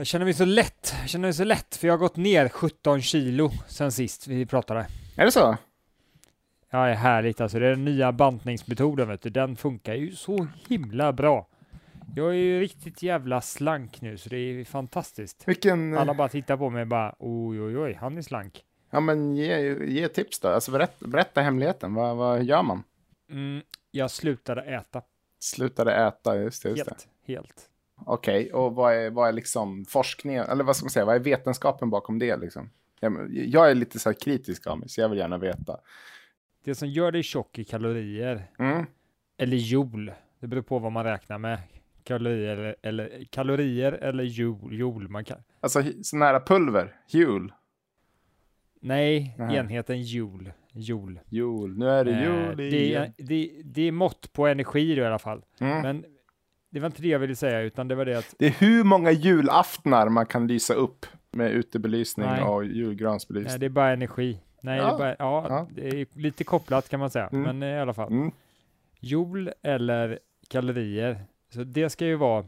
Jag känner mig så lätt, jag känner mig så lätt, för jag har gått ner 17 kilo sen sist vi pratade. Är det så? Ja, det är härligt alltså. Det är den nya bantningsmetoden, vet du. Den funkar ju så himla bra. Jag är ju riktigt jävla slank nu, så det är fantastiskt. Vilken... Alla bara tittar på mig och bara oj, oj, oj, han är slank. Ja, men ge, ge tips då. Alltså berätta, berätta hemligheten. Vad, vad gör man? Mm, jag slutade äta. Slutade äta, just det. Just Helt, helt. Okej, okay. och vad är, vad är liksom forskningen, eller vad ska man säga, vad är vetenskapen bakom det liksom? Jag är lite så kritisk av mig, så jag vill gärna veta. Det som gör dig tjock i kalorier, Mm. eller joule, det beror på vad man räknar med. Kalorier eller, eller kalorier eller joule, joule man kan. Alltså sån här pulver, joule. Nej, Nej. enheten joule. Joule. Joule, nu är det Eh, jul det, igen. är, det, det är mått på energi då i alla fall. Mm. Men det var inte det jag ville säga, utan det var det att Det är hur många julaftnar man kan lysa upp med utebelysning Nej. och nej, julgransbelysning. det är bara energi. Nej, Ja, det, är bara, ja, ja. det är lite kopplat kan man säga, Mm. men i alla fall. Mm. Joule eller kalorier, så det ska ju vara,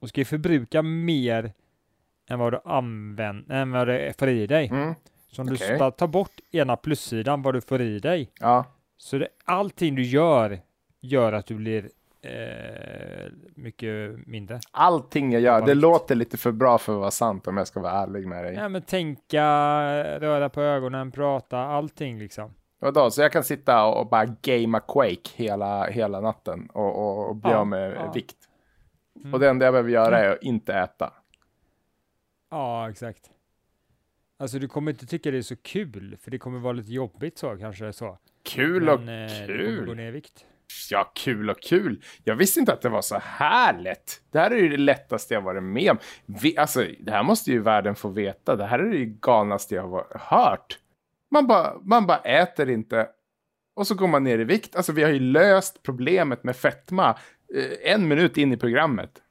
och ska ju förbruka mer än vad du använder, än vad du får i dig. Mm. Så om du Okej. bara tar bort ena plussidan, vad du får i dig, Ja, så det, allting du gör, gör att du blir eh, mycket mindre. allting jag gör, det låter lite för bra för att vara sant om jag ska vara ärlig med dig. Ja, men tänka, röra på ögonen, prata, allting liksom. Vadå, så jag kan sitta och bara gamea Quake hela, hela natten och, och, och bli Ja, av med ja. vikt. Mm. Och det enda jag behöver göra är att inte äta. Ja, exakt. Alltså du kommer inte tycka det är så kul, för det kommer vara lite jobbigt så kanske så. Kul och Men, eh, Du kommer gå kul! ner i vikt. Ja, kul och kul. Jag visste inte att det var så här lätt. Det här är ju det lättaste jag varit med om. Vi, alltså, det här måste ju världen få veta. Det här är det galnaste jag har hört. Man bara, man bara äter inte och så går man ner i vikt. Alltså, vi har ju löst problemet med fetma eh, en minut in i programmet.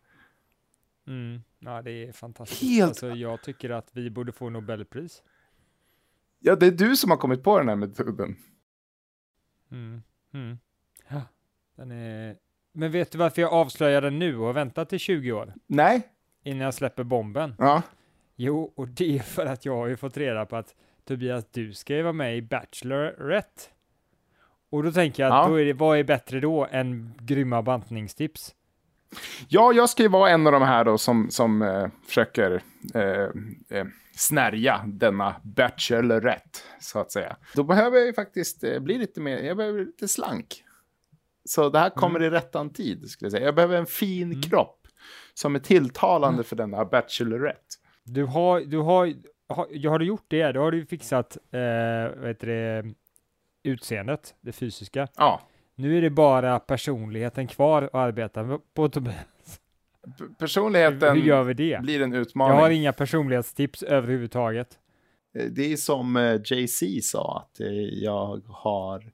Mm. Ja, det är fantastiskt. Helt- Alltså, jag tycker att vi borde få Nobelpris. Ja, det är du som har kommit på den här metoden. Mm. Mm. Ja, den är... Men vet du varför jag avslöjar den nu och har väntat till 20 år Nej? innan jag släpper bomben? Ja. Jo, och det är för att jag har ju fått reda på att Tobias, du ska ju vara med i Bachelorette. Och då tänker jag att Ja. då är det, vad är bättre då än grymma bantningstips? Ja, jag ska ju vara en av de här då som, som eh, försöker eh, eh, snärja denna bachelorette, så att säga. Då behöver jag ju faktiskt eh, bli lite mer, jag behöver lite slank. Så det här kommer i rättan tid, skulle jag säga. Jag behöver en fin kropp som är tilltalande för denna bachelorette. Du har, du har, har, har du gjort det? Då har du fixat, eh, vad heter det, utseendet, det fysiska. Ja, Nu är det bara personligheten kvar att arbeta på Tobias. p- personligheten hur gör vi det? blir en Jag utmaning. har inga personlighetstips överhuvudtaget. Eh, Det är som eh, Jay-Z sa, att eh, jag har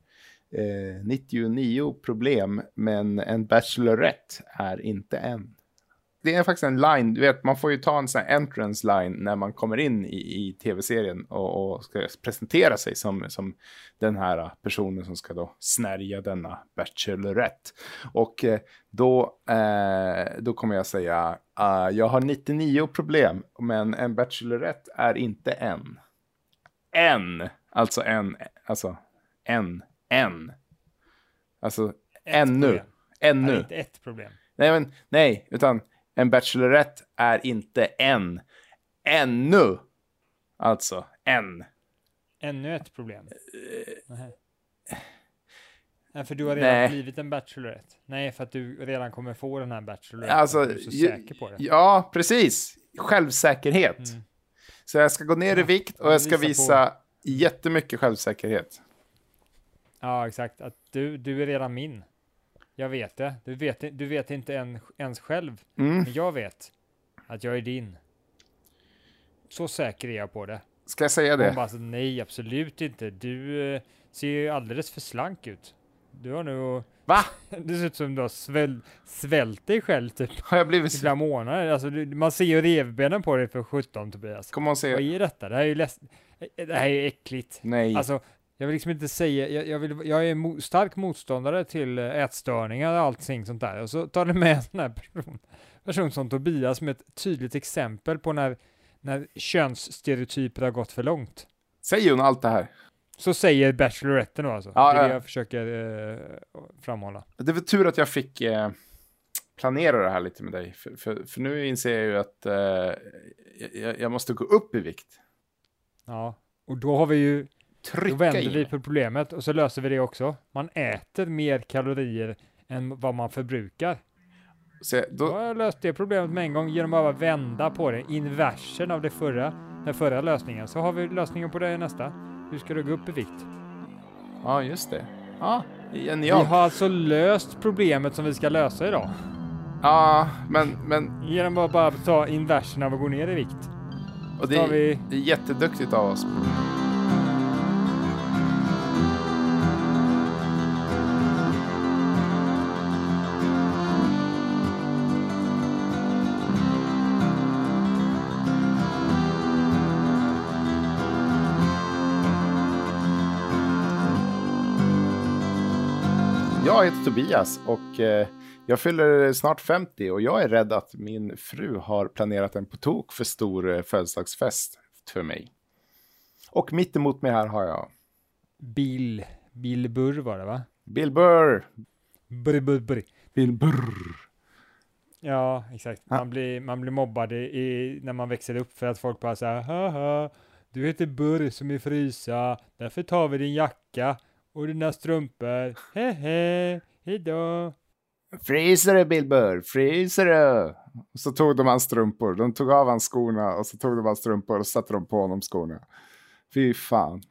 eh, 99 problem, men en bachelorette är inte en. Det är faktiskt en line, du vet, man får ju ta en sån här entrance line när man kommer in i, i tv-serien och, och ska presentera sig som, som den här personen som ska då snärja denna bachelorette. Och eh, då, eh, då kommer jag säga, uh, jag har 99 problem, men en bachelorette är inte en. En, alltså en, alltså en, en. Alltså ännu, problem. ännu. Nej, inte ett problem. Nej, men nej, utan en bachelorette är inte en. Ännu. Alltså, en. Ännu ett problem. Nej. Nej, för du har redan Nej. blivit en bachelorette. Nej, för att du redan kommer få den här bachelorette. Alltså, du är så ju- säker på det. Ja, precis. Självsäkerhet. Mm. Så jag ska gå ner i vikt och ja, jag ska visa visa jättemycket självsäkerhet. Ja, exakt. Att du, du är redan min. Jag vet det. Du vet, du vet inte än, ens själv. Mm. Men jag vet att jag är din. Så säker är jag på det. Ska jag säga Hon det? bara, nej, absolut inte. Du eh, ser ju alldeles för slank ut. Du har nog... Va? Det ser ut som du har sväl, svält dig själv typ Har jag blivit... i flera månader. Alltså, du, man ser ju revbenen på dig för 17 Tobias. Kommer hon Vad säga? är detta? Det här är ju leds... Det här är ju äckligt. Nej. Alltså, jag vill liksom inte säga, jag, jag, vill, jag är mo, stark motståndare till eh, ätstörningar och allting sånt där. Och så tar du med en sån här person, person som Tobias med ett tydligt exempel på när, när könsstereotyper har gått för långt. Säger hon allt det här? Så säger Bacheloretten då alltså. Ja, det är ja. det jag försöker eh, framhålla. Det var tur att jag fick eh, planera det här lite med dig. För, för, för nu inser jag ju att eh, jag, jag måste gå upp i vikt. Ja, och då har vi ju, då Trycka vänder i vi på problemet och så löser vi det också. Man äter mer kalorier än vad man förbrukar. Så jag- Då då, har jag löst det problemet med en gång genom att bara vända på det. Inversen av det förra, den förra lösningen. Så har vi lösningen på det nästa. Hur ska du gå upp i vikt? ja, just det. Ja, Vi genialt. har alltså löst problemet som vi ska lösa idag. Ja, men, men Genom att bara ta inversen av att gå ner i vikt. och det, vi det är jätteduktigt av oss. Heter Tobias och eh, jag fyller snart 50 och jag är rädd att min fru har planerat en på tok för stor eh, födelsedagsfest för mig. Och mitt emot mig här har jag Bill, Bill Burr var det va? Bill Burr. Burr, burr, burr. Bill Burr. Ja, exakt. Man, blir, man blir mobbad i, i, när man växer upp för att folk bara säger haha, du heter Burr som är frysa, därför tar vi din jacka och dina strumpor, hehe, hejdå. Fryser du Bill Burr? Fryser du? Så tog de hans strumpor. De tog av hans skorna och så tog de hans strumpor och satte de på honom skorna. Fy fan.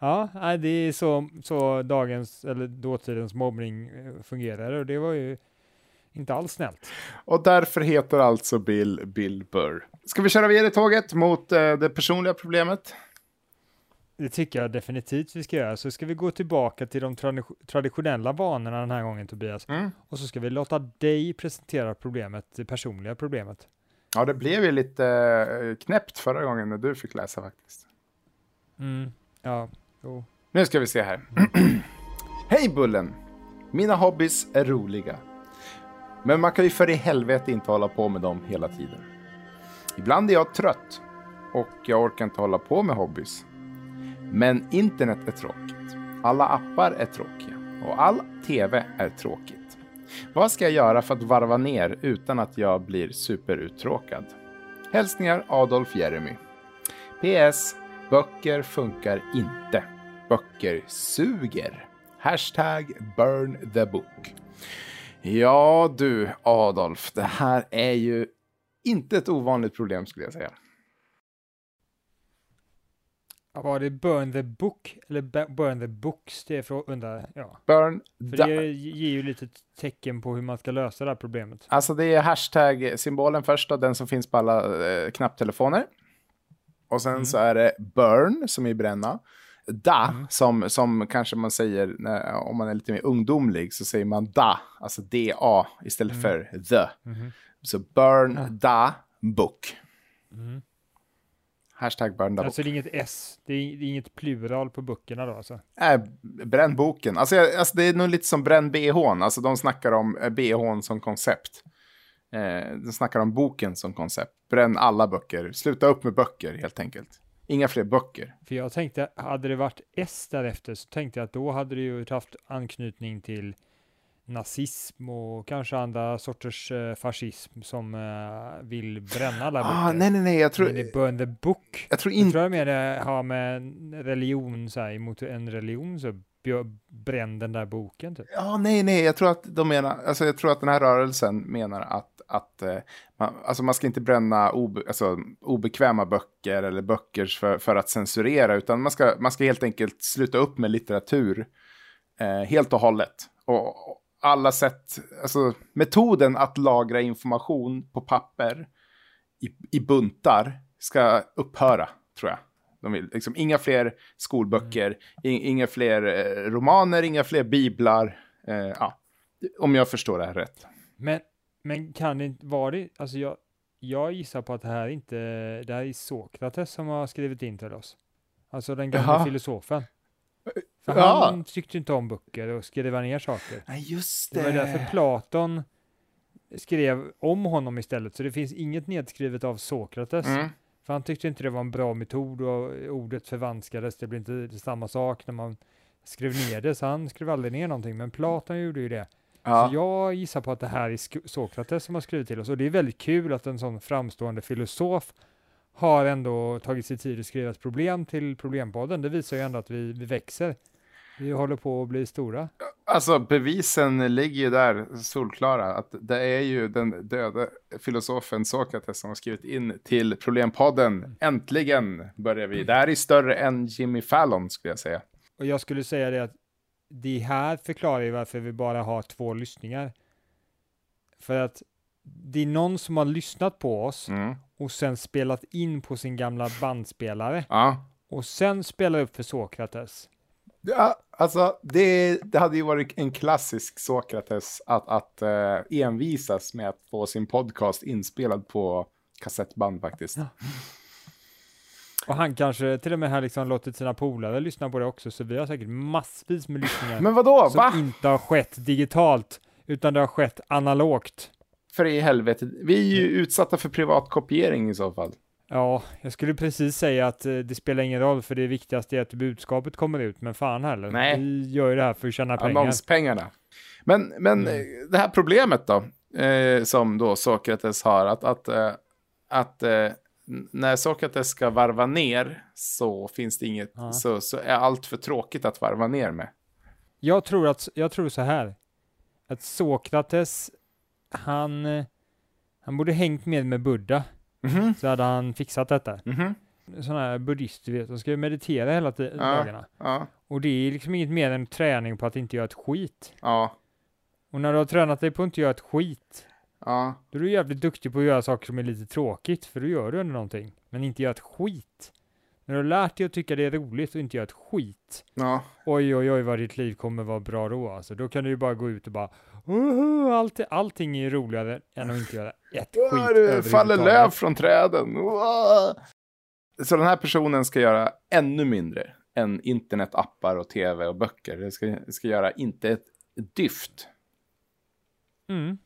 Ja, det är så, så dagens, eller dåtidens mobbning eh, fungerar och det var ju inte alls snällt. Och därför heter alltså Bill Bill Burr. Ska vi köra vidare tåget mot eh, det personliga problemet? Det tycker jag definitivt vi ska göra. Så ska vi gå tillbaka till de tradi- traditionella vanorna den här gången Tobias. Mm. Och så ska vi låta dig presentera problemet, det personliga problemet. Ja, det blev ju lite eh, knäppt förra gången när du fick läsa faktiskt. Mm, ja, jo. Nu ska vi se här. Hej Bullen! Mina hobbys är roliga. Men man kan ju för i helvete inte hålla på med dem hela tiden. Ibland är jag trött och jag orkar inte hålla på med hobbys. Men internet är tråkigt. Alla appar är tråkiga och all tv är tråkigt. Vad ska jag göra för att varva ner utan att jag blir superuttråkad? Hälsningar Adolf Jeremy. PS. Böcker funkar inte. Böcker suger. Hashtag burn the book. Ja du Adolf, det här är ju inte ett ovanligt problem skulle jag säga. Ja, Var det burn the book eller burn the books? Det är för att undra, ja. Burn För the... det ger ju lite tecken på hur man ska lösa det här problemet. Alltså det är hashtag-symbolen först då, den som finns på alla eh, knapptelefoner. Och sen Mm. så är det burn som är bränna. Da, Mm. som, som kanske man säger när, om man är lite mer ungdomlig så säger man da, alltså da istället Mm. för the. Mhm. Så burn da book. Hashtag burn. Alltså det är inget S, det är, det är inget plural på böckerna då alltså. Äh, bränn boken. Alltså, jag- alltså det är nog lite som bränn bhn. Alltså de snackar om eh, bhn som koncept. Eh, de snackar om boken som koncept. Bränn alla böcker. Sluta upp med böcker helt enkelt. Inga fler böcker. För jag tänkte, hade det varit S därefter så tänkte jag att då hade det ju haft anknytning till nazism och kanske andra sorters eh, fascism som eh, vill bränna alla böcker. Ah, nej, nej, nej. Jag tror, Men det burn the book. jag tror Jag inte... tror jag mer det har med religion, så här, emot en religion, så bränn den där boken typ. Ja, nej, nej. Jag tror att de menar... Alltså jag tror att den här rörelsen menar att... att eh, man, alltså man ska inte bränna obe, alltså, obekväma böcker eller böcker för, för att censurera. Utan man ska, man ska helt enkelt sluta upp med litteratur. Eh, helt och hållet. Och alla sätt, alltså metoden att lagra information på papper i, i buntar ska upphöra, tror jag. De vill, liksom, inga fler skolböcker, in, inga fler eh, romaner, inga fler biblar. Eh, ja, om jag förstår det här rätt. Men, men kan det inte vara det? Alltså jag, jag gissar på att det här inte, det här är Sokrates som har skrivit in till oss. Alltså den gamla Jaha. filosofen. För Ja. han tyckte inte om böcker och skriva ner saker. Nej, just Det var därför Platon skrev om honom istället, så det finns inget nedskrivet av Sokrates. Mm. För han tyckte inte det var en bra metod och ordet förvanskades, det blev inte samma sak när man skrev ner det, så han skrev aldrig ner någonting, men Platon gjorde ju det. Ja. Så jag gissar på att det här är Sokrates som har skrivit till oss, och det är väldigt kul att en sån framstående filosof har ändå tagit sig tid att skriva ett problem till Problempodden. Det visar ju ändå att vi, vi växer. Vi håller på att bli stora. Alltså bevisen ligger ju där solklara. Att det är ju den döde filosofen Sokrates som har skrivit in till Problempodden. Äntligen börjar vi. Det här är större än Jimmy Fallon skulle jag säga. Och jag skulle säga det att det här förklarar ju varför vi bara har två lyssningar. För att det är någon som har lyssnat på oss Mm. och sen spelat in på sin gamla bandspelare Ja. och sen spelar upp för Sokrates. Ja, alltså det, det hade ju varit en klassisk Sokrates att, att eh, envisas med att få sin podcast inspelad på kassettband faktiskt. Ja. Och han kanske till och med har liksom låtit sina polare lyssna på det också, så vi har säkert massvis med lyssningar Men vadå? som Va? inte har skett digitalt, utan det har skett analogt. För i helvete. Vi är ju utsatta för privatkopiering i så fall. Ja, jag skulle precis säga att eh, det spelar ingen roll, för det viktigaste är att budskapet kommer ut, men fan heller. Nej. Vi gör ju det här för att tjäna pengar. Annonspengarna. Men, men Mm. eh, det här problemet då, eh, som då Sokrates har, att, att, eh, att eh, när Sokrates ska varva ner så finns det inget, Ja. så, så är allt för tråkigt att varva ner med. Jag tror att, jag tror så här, att Sokrates, han, eh, han borde hängt med med Buddha, Mhm, så hade han fixat detta. mhm, Sådana här buddhister, vet, de ska ju meditera hela tiden, Ja. dagarna. ja, Och det är liksom inget mer än träning på att inte göra ett skit. ja, Och när du har tränat dig på att inte göra ett skit, ja, då är du jävligt duktig på att göra saker som är lite tråkigt, för då gör du ändå någonting. Men inte göra ett skit. När du har lärt dig att tycka det är roligt och inte göra ett skit, ja. oj oj oj vad ditt liv kommer vara bra då alltså. Då kan du ju bara gå ut och bara, "Woho, allt, allting är ju roligare än att inte göra ett skit faller överhuvudtaget." löv från träden. Så den här personen ska göra ännu mindre än internetappar och tv och böcker. Det ska, ska göra inte ett dyft. Mm,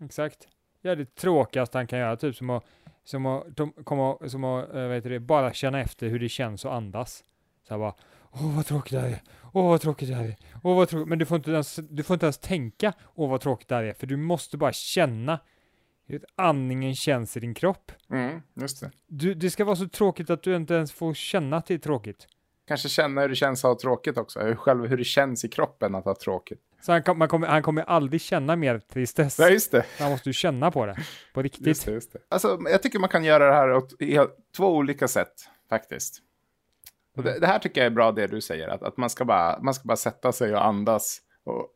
exakt. Ja, det tråkigaste han kan göra, typ som att, som att, komma, som att vad heter det, bara känna efter hur det känns att andas. Så här bara, åh vad tråkigt det här är, åh vad tråkigt det här är, åh vad tråkigt, men du får inte ens, du får inte ens tänka, åh vad tråkigt det här är, för du måste bara känna andningen känns i din kropp. Mm, just det. Du, det ska vara så tråkigt att du inte ens får känna att det är tråkigt. Kanske känna hur det känns att ha tråkigt också. Hur, själv, hur det känns i kroppen att ha tråkigt. Så han, kom, kommer, han kommer aldrig känna mer tristess. Ja, just det. Han måste ju känna på det, på riktigt. Just det, just det. Alltså, jag tycker man kan göra det här åt två olika sätt, faktiskt. Och det, det här tycker jag är bra det du säger, att, att man, ska bara, man ska bara sätta sig och andas och,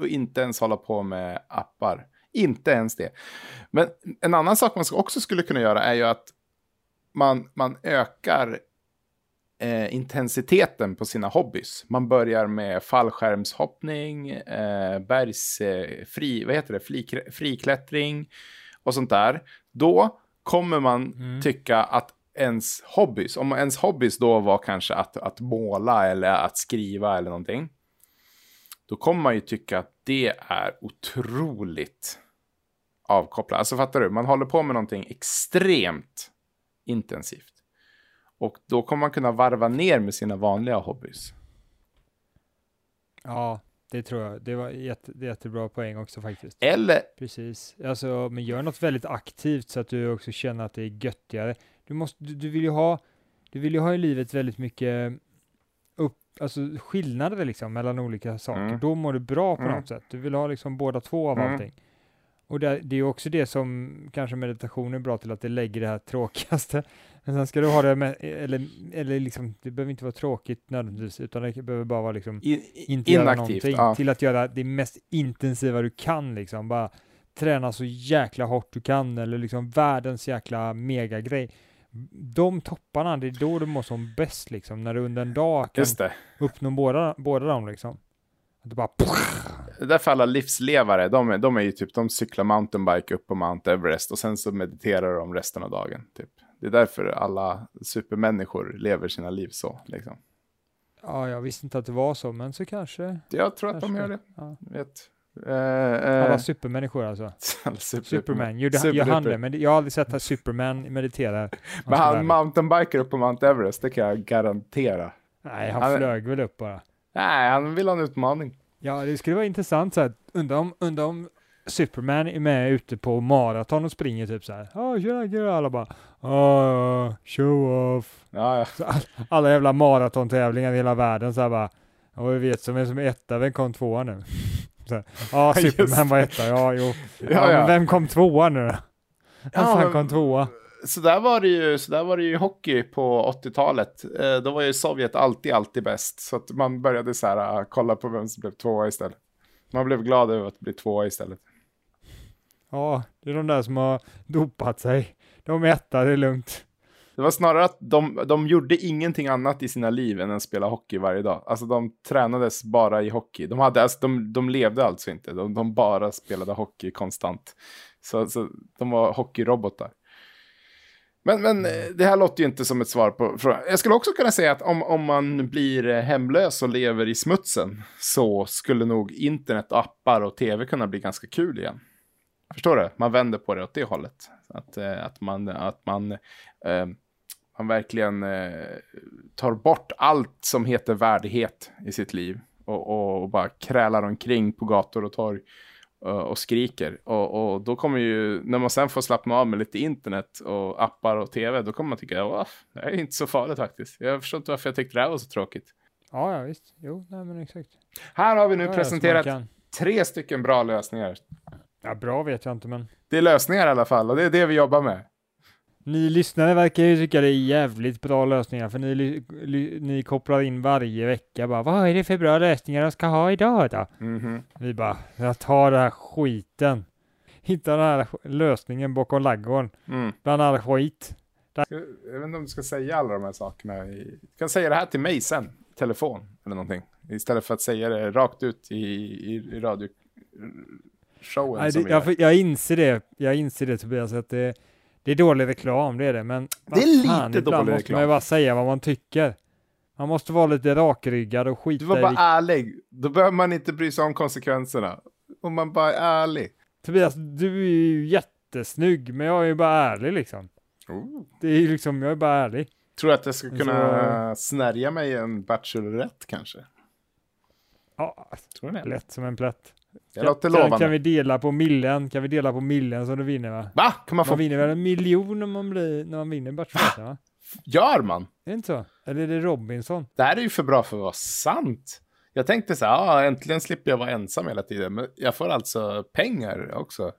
och inte ens hålla på med appar. Inte ens det. Men en annan sak man också skulle kunna göra är ju att man, man ökar eh, intensiteten på sina hobbys. Man börjar med fallskärmshoppning, eh, bergs, eh, fri, vad heter det, fri, friklättring och sånt där. Då kommer man Mm. tycka att ens hobbys, om ens hobbys då var kanske att, att måla eller att skriva eller någonting. Då kommer man ju tycka att det är otroligt avkopplat. Alltså fattar du? Man håller på med någonting extremt intensivt. Och då kommer man kunna varva ner med sina vanliga hobbys. Ja, det tror jag. Det var jätte, jättebra poäng också faktiskt. Eller, Precis. Alltså, men gör något väldigt aktivt så att du också känner att det är göttigare. Du, måste, du, du vill ju ha, du vill ju ha i livet väldigt mycket upp, alltså skillnader liksom mellan olika saker. Mm. Då mår du bra på Mm. något sätt. Du vill ha liksom båda två av Mm. allting. Och det, det är också det som kanske meditation är bra till, att det lägger det här tråkigaste. Men sen ska du ha det med, eller, eller liksom, det behöver inte vara tråkigt nödvändigtvis, utan det behöver bara vara liksom in, inte göra någonting, Ja. till att göra det mest intensiva du kan liksom. Bara träna så jäkla hårt du kan eller liksom världens jäkla megagrej. De topparna, det är då du mår som bäst liksom, när du under en dag kan uppnå båda, båda dem liksom. Du bara Det är därför alla livslevare, de är, de är ju typ, de cyklar mountainbike upp på Mount Everest och sen så mediterar de resten av dagen. Typ. Det är därför alla supermänniskor lever sina liv så. Liksom. Ja, jag visste inte att det var så, men så kanske. Jag tror att de Kanske. gör det. Ja. Vet. Eh, Alla eh, supermänniskor alltså. super- Superman. Gjorde, gör han det? Men jag har aldrig sett att Superman mediterar. Men han mountainbiker upp på Mount Everest, det kan jag garantera. Nej, han han- flög väl upp bara. Nej, han vill ha en utmaning. Ja, det skulle vara intressant så här. Undrar om, undrar om Superman är med ute på maraton och springer typ så här. Ja, tjena killar. Alla bara. Ja, show off. Ja, ja. All, alla jävla maratontävlingar i hela världen så här bara. Ja, vi vet som är som är etta, vem kom tvåa nu? Ja, Superman var etta, ja, jo. Ja, Ja, men ja. vem kom tvåa nu då? Vem fan kom tvåa? Så där var det ju, så där var det ju hockey på 80-talet. Eh, då var ju Sovjet alltid, alltid bäst. Så att man började så här, äh, kolla på vem som blev tvåa istället. Man blev glad över att bli tvåa istället. Ja, det är de där som har dopat sig. De är etta, det är lugnt. Det var snarare att de, de gjorde ingenting annat i sina liv än att spela hockey varje dag. Alltså de tränades bara i hockey. De, hade, alltså, de, de levde alltså inte, de, de bara spelade hockey konstant. Så, så de var hockeyrobotar. Men, men eh, det här låter ju inte som ett svar på frågan. Jag skulle också kunna säga att om, om man blir eh, hemlös och lever i smutsen så skulle nog internet, appar och tv kunna bli ganska kul igen. Förstår du? Man vänder på det åt det hållet. Att, eh, att man, att man, eh, man verkligen eh, tar bort allt som heter värdighet i sitt liv. Och, och, och bara krälar omkring på gator och torg och skriker. Och, och då kommer ju, när man sen får slappna av med lite internet och appar och tv, då kommer man tycka, "Åh, det är inte så farligt faktiskt. Jag förstår inte varför jag tyckte det här var så tråkigt. Ja, ja, visst. Jo, nej men exakt. Här har vi nu Ja, presenterat tre stycken bra lösningar. Ja, bra vet jag inte, men Det är lösningar i alla fall och det är det vi jobbar med. Ni lyssnare verkar ju tycka det är jävligt bra lösningar, för ni, ni kopplar in varje vecka bara, vad är det för bra lösningar jag ska ha idag då? Mhm. Vi bara, jag tar den här skiten. Hitta den här lösningen bakom laggården, Mm. bland all skit. Jag vet inte om du ska säga alla de här sakerna. Du kan säga det här till mig sen, telefon eller någonting. Istället för att säga det rakt ut i, i, i radioshowen Nej, det, jag, jag inser det, jag inser det Tobias, att det, det är dålig reklam, det är det, men Det är lite fan, ibland dålig måste man ju reklam. bara säga vad man tycker. Man måste vara lite rakryggad och skita Du var i bara vilk- ärlig. Då behöver man inte bry sig om konsekvenserna. Om man bara är ärlig. Tobias, du är ju jättesnygg, men jag är ju bara ärlig liksom. Det är ju liksom, jag är bara ärlig. Tror du att jag ska kunna snärja mig en Bachelorette kanske? Ja, Tror det? lätt som en plätt. Det låter kan, lovande. kan vi dela på millen? Kan vi dela på millen så du vinner va? Va? Kan man få... Man vinner väl en miljon om man blir, när man vinner Bachelorette va? Gör man? Är det inte så? Eller är det Robinson? Det här är ju för bra för att vara sant. Jag tänkte så här, ah, äntligen slipper jag vara ensam hela tiden. Men jag får alltså pengar också.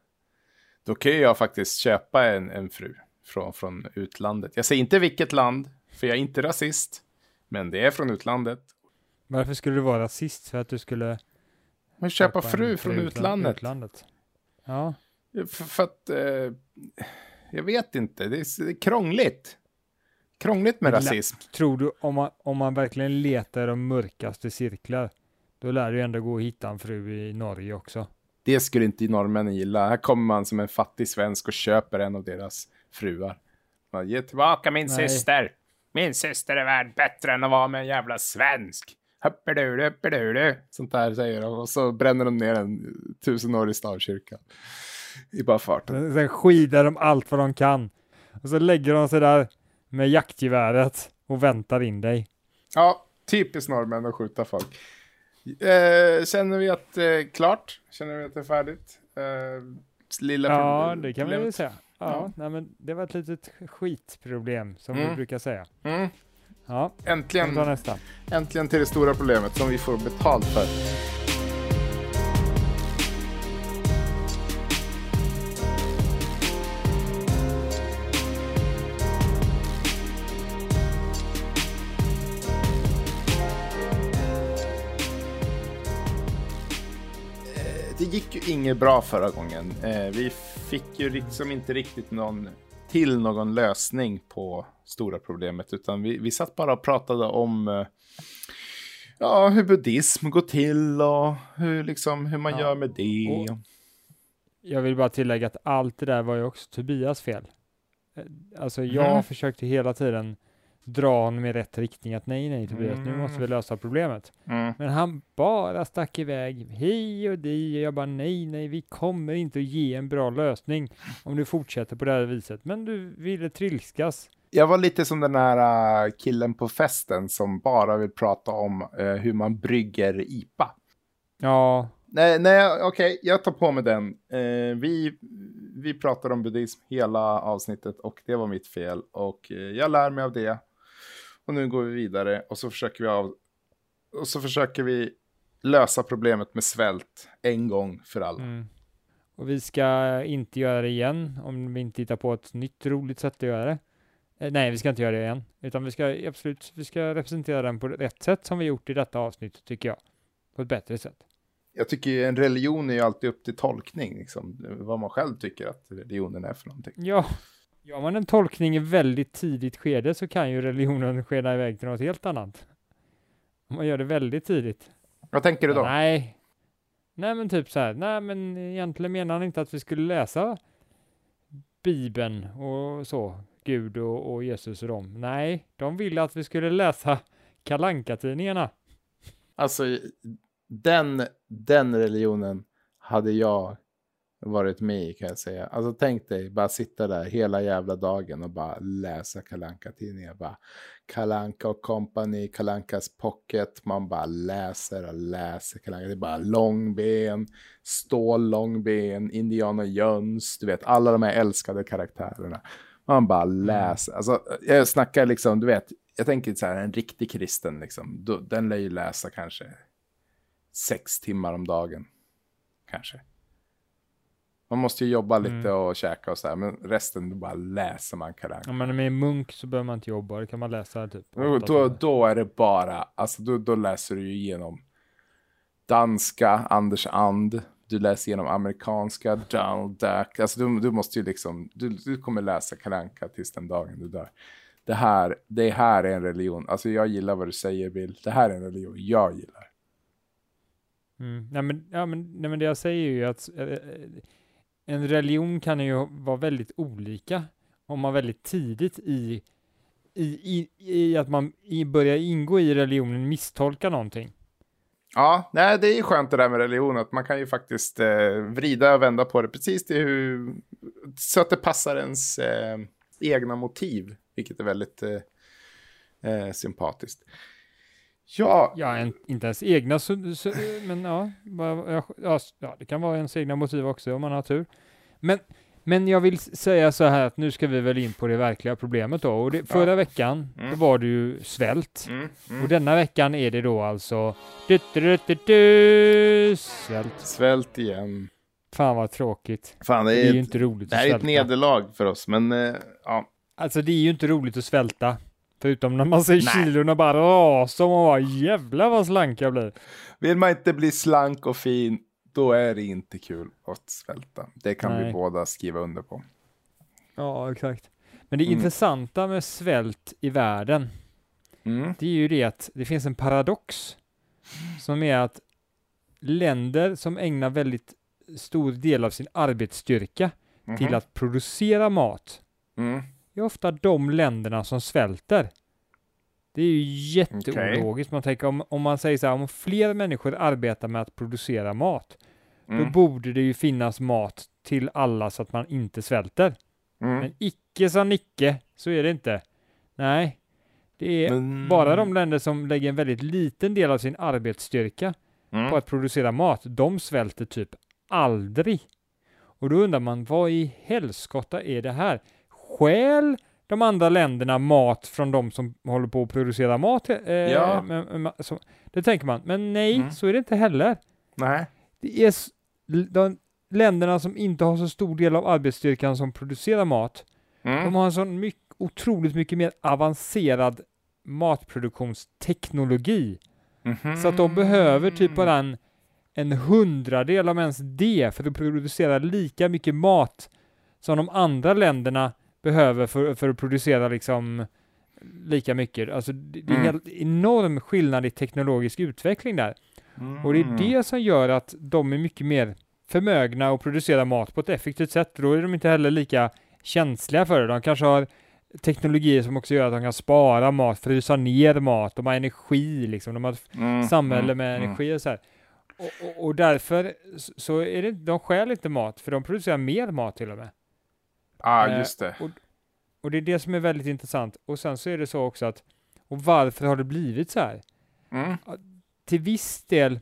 Då kan jag faktiskt köpa en, en fru från, från utlandet. Jag säger inte vilket land, för jag är inte rasist. Men det är från utlandet. Varför skulle du vara rasist? För att du skulle Men köpa en fru från utlan- utlandet. utlandet? Ja, För, för att, eh, jag vet inte, det är, det är krångligt. Krångligt med lätt. rasism. tror du om man, om man verkligen letar i de mörkaste cirklar, då lär ju ändå gå att hitta en fru i Norge också. Det skulle inte norrmännen gilla. Här kommer man som en fattig svensk och köper en av deras fruar. Man, Ge tillbaka min Nej. syster. Min syster är värd bättre än att vara med en jävla svensk. Sånt där säger de. Och så bränner de ner en tusenårig stavkyrka. I bara farten. Sen skidar de allt vad de kan. Och så lägger de sig där med jaktgeväret och väntar in dig. Ja, typiskt norrmän att skjuta folk. Eh, känner vi att det är klart? Känner vi att det är färdigt? Eh, lilla Ja, det kan ju problemet. säga. Ja, Ja. Nej, men det var ett litet skitproblem som vi Mm. brukar säga. Mm. Ja, Äntligen, nästa. äntligen till det stora problemet som vi får betalt för. Eh, Det gick ju inget bra förra gången. Eh, Vi fick ju liksom inte riktigt någon till någon lösning på stora problemet, utan vi, vi satt bara och pratade om eh, ja, hur buddhism går till och hur, liksom, hur man Ja. gör med det. Och- Jag vill bara tillägga att allt det där var ju också Tobias fel. Eh, Alltså jag Mhm. försökte hela tiden dra honom i rätt riktning, att nej, nej Tobias, nu måste vi Mm. lösa problemet. Mm. Men han bara stack iväg hej och di och jag bara nej, nej, vi kommer inte att ge en bra lösning om du fortsätter på det här viset. Men du ville trilskas. Jag var lite som den här äh, killen på festen som bara vill prata om äh, hur man brygger IPA. Ja, Nej, nej okej, jag tar på mig den. Eh, vi, vi pratade om buddhism hela avsnittet och det var mitt fel. Och jag lär mig av det. Och nu går vi vidare och så försöker vi av, och så försöker vi lösa problemet med svält en gång för alla. mm. och vi ska inte göra det igen om vi inte hittar på ett nytt roligt sätt att göra det. Eh, nej, vi ska inte göra det igen, utan vi ska absolut, vi ska representera den på rätt sätt som vi gjort i detta avsnitt, tycker jag. På ett bättre sätt. Jag tycker en religion är ju alltid upp till tolkning, liksom, vad man själv tycker att religionen är för någonting. Ja, gör man en tolkning i väldigt tidigt skede så kan ju religionen skena iväg till något helt annat. Om man gör det väldigt tidigt. Vad tänker du då? Nej. Nej men typ så här, nej men egentligen menar han inte att vi skulle läsa Bibeln och så, Gud och, och Jesus och dem. Nej, de ville att vi skulle läsa kalanka tidningarna Alltså, den, den religionen hade jag varit med i kan jag säga. Alltså tänk dig, bara sitta där hela jävla dagen och bara läsa kalanka tidningar Bara Kalanka och Company, Kalankas Pocket. Man bara läser och läser Kalanka. Det är bara långben, stål, långben, Indiana Jones. Du vet, alla de här älskade karaktärerna. Man bara läser. Alltså, jag snackar liksom, du vet, jag tänker så här, en riktig kristen liksom. Den lär ju läsa kanske sex timmar om dagen. Kanske. Man måste ju jobba lite Mm. och käka och så här, men resten då bara läser man Kalanka. Om man är med munk så behöver man inte jobba, det kan man läsa typ. Då, då, är det bara, alltså då, då läser du ju igenom danska, Anders And, du läser igenom amerikanska, Donald Duck, alltså du, du måste ju liksom, du, du kommer läsa Kalanka tills den dagen du dör. Det här, det här är en religion, alltså jag gillar vad du säger Bill, det här är en religion jag gillar. Mm. Nej, men, ja, men, nej, men det jag säger är ju att eh, en religion kan ju vara väldigt olika om man väldigt tidigt i, i, i, i att man i, börjar ingå i religionen misstolkar någonting. Ja, nej, det är ju skönt det där med religion, att man kan ju faktiskt eh, vrida och vända på det precis till hur, så att det passar ens eh, egna motiv, vilket är väldigt eh, eh, sympatiskt. Ja, Ja, en, inte ens egna, men ja, ja, ja, ja, det kan vara ens egna motiv också om man har tur. Men, men jag vill säga så här att nu ska vi väl in på det verkliga problemet då. Och det, förra veckan Mm. då var det ju svält. mm, mm. Och denna veckan är det då alltså du, du, du, svält. svält igen. Fan vad tråkigt. Fan, det Det är, är ju ett, inte roligt det här är ett nederlag för oss, men eh, ja. Alltså det är ju inte roligt att svälta. Förutom när man ser Nej. kilorna bara rasa och man bara jävlar vad slank jag blir. Vill man inte bli slank och fin, då är det inte kul att svälta. Det kan vi Nej. båda skriva under på. Ja, exakt. Men det Mm. intressanta med svält i världen, Mm. det är ju det att det finns en paradox som är att länder som ägnar väldigt stor del av sin arbetsstyrka till Mhm. att producera mat Mm. Är ofta de länderna som svälter. Det är ju jätteologiskt. Man tänker om, om man säger så här, om fler människor arbetar med att producera mat, då Mm. borde det ju finnas mat till alla så att man inte svälter. Mm. Men icke sa Nicke, så är det inte. Nej, det är Men- bara de länder som lägger en väldigt liten del av sin arbetsstyrka Mm. på att producera mat, de svälter typ aldrig. Och då undrar man, vad i helskotta är det här? Skäl de andra länderna mat från de som håller på att producera mat? Eh, Ja. men- så, det tänker man, men nej, Mm. så är det inte heller. Nej. Det är de länderna som inte har så stor del av arbetsstyrkan som producerar mat, Mm. de har en sån mycket, otroligt mycket mer avancerad matproduktionsteknologi. Mhm. Så att de behöver typ bara en, en hundradel om ens det för att producera lika mycket mat som de andra länderna behöver för, för att producera liksom lika mycket. Alltså det, det är en Mm. enorm skillnad i teknologisk utveckling där. Och det är Mm. det som gör att de är mycket mer förmögna att producera mat på ett effektivt sätt. Då är de inte heller lika känsliga för det. De kanske har teknologier som också gör att de kan spara mat, frysa ner mat, de har energi liksom, de har ett Mm, samhälle mm, med mm. energi och så här. Och, och, och därför så är det, de stjäl inte mat, för de producerar mer mat till och med. Ja, Eh, just det. Och det är det som är väldigt intressant. Och sen så är det så också att, och varför har det blivit så här? Mm. till viss del,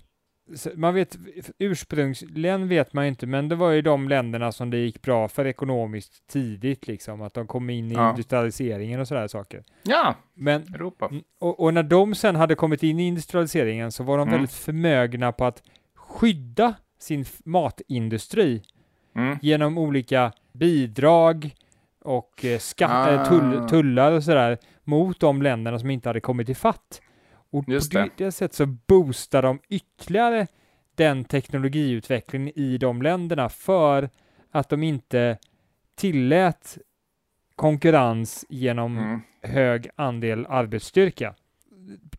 man vet, ursprungsligen vet man inte, men det var ju de länderna som det gick bra för ekonomiskt tidigt, liksom, att de kom in i Ja. industrialiseringen och sådär saker. Ja, Men, Europa. mm, och, och när de sen hade kommit in i industrialiseringen så var de Mm. väldigt förmögna på att skydda sin matindustri Mm. genom olika bidrag och eh, skatt, Ah. eh, tull, tullar och sådär mot de länderna som inte hade kommit i fatt. Och Just på det, det sättet så boostar de ytterligare den teknologiutvecklingen i de länderna för att de inte tillät konkurrens genom Mm. hög andel arbetsstyrka.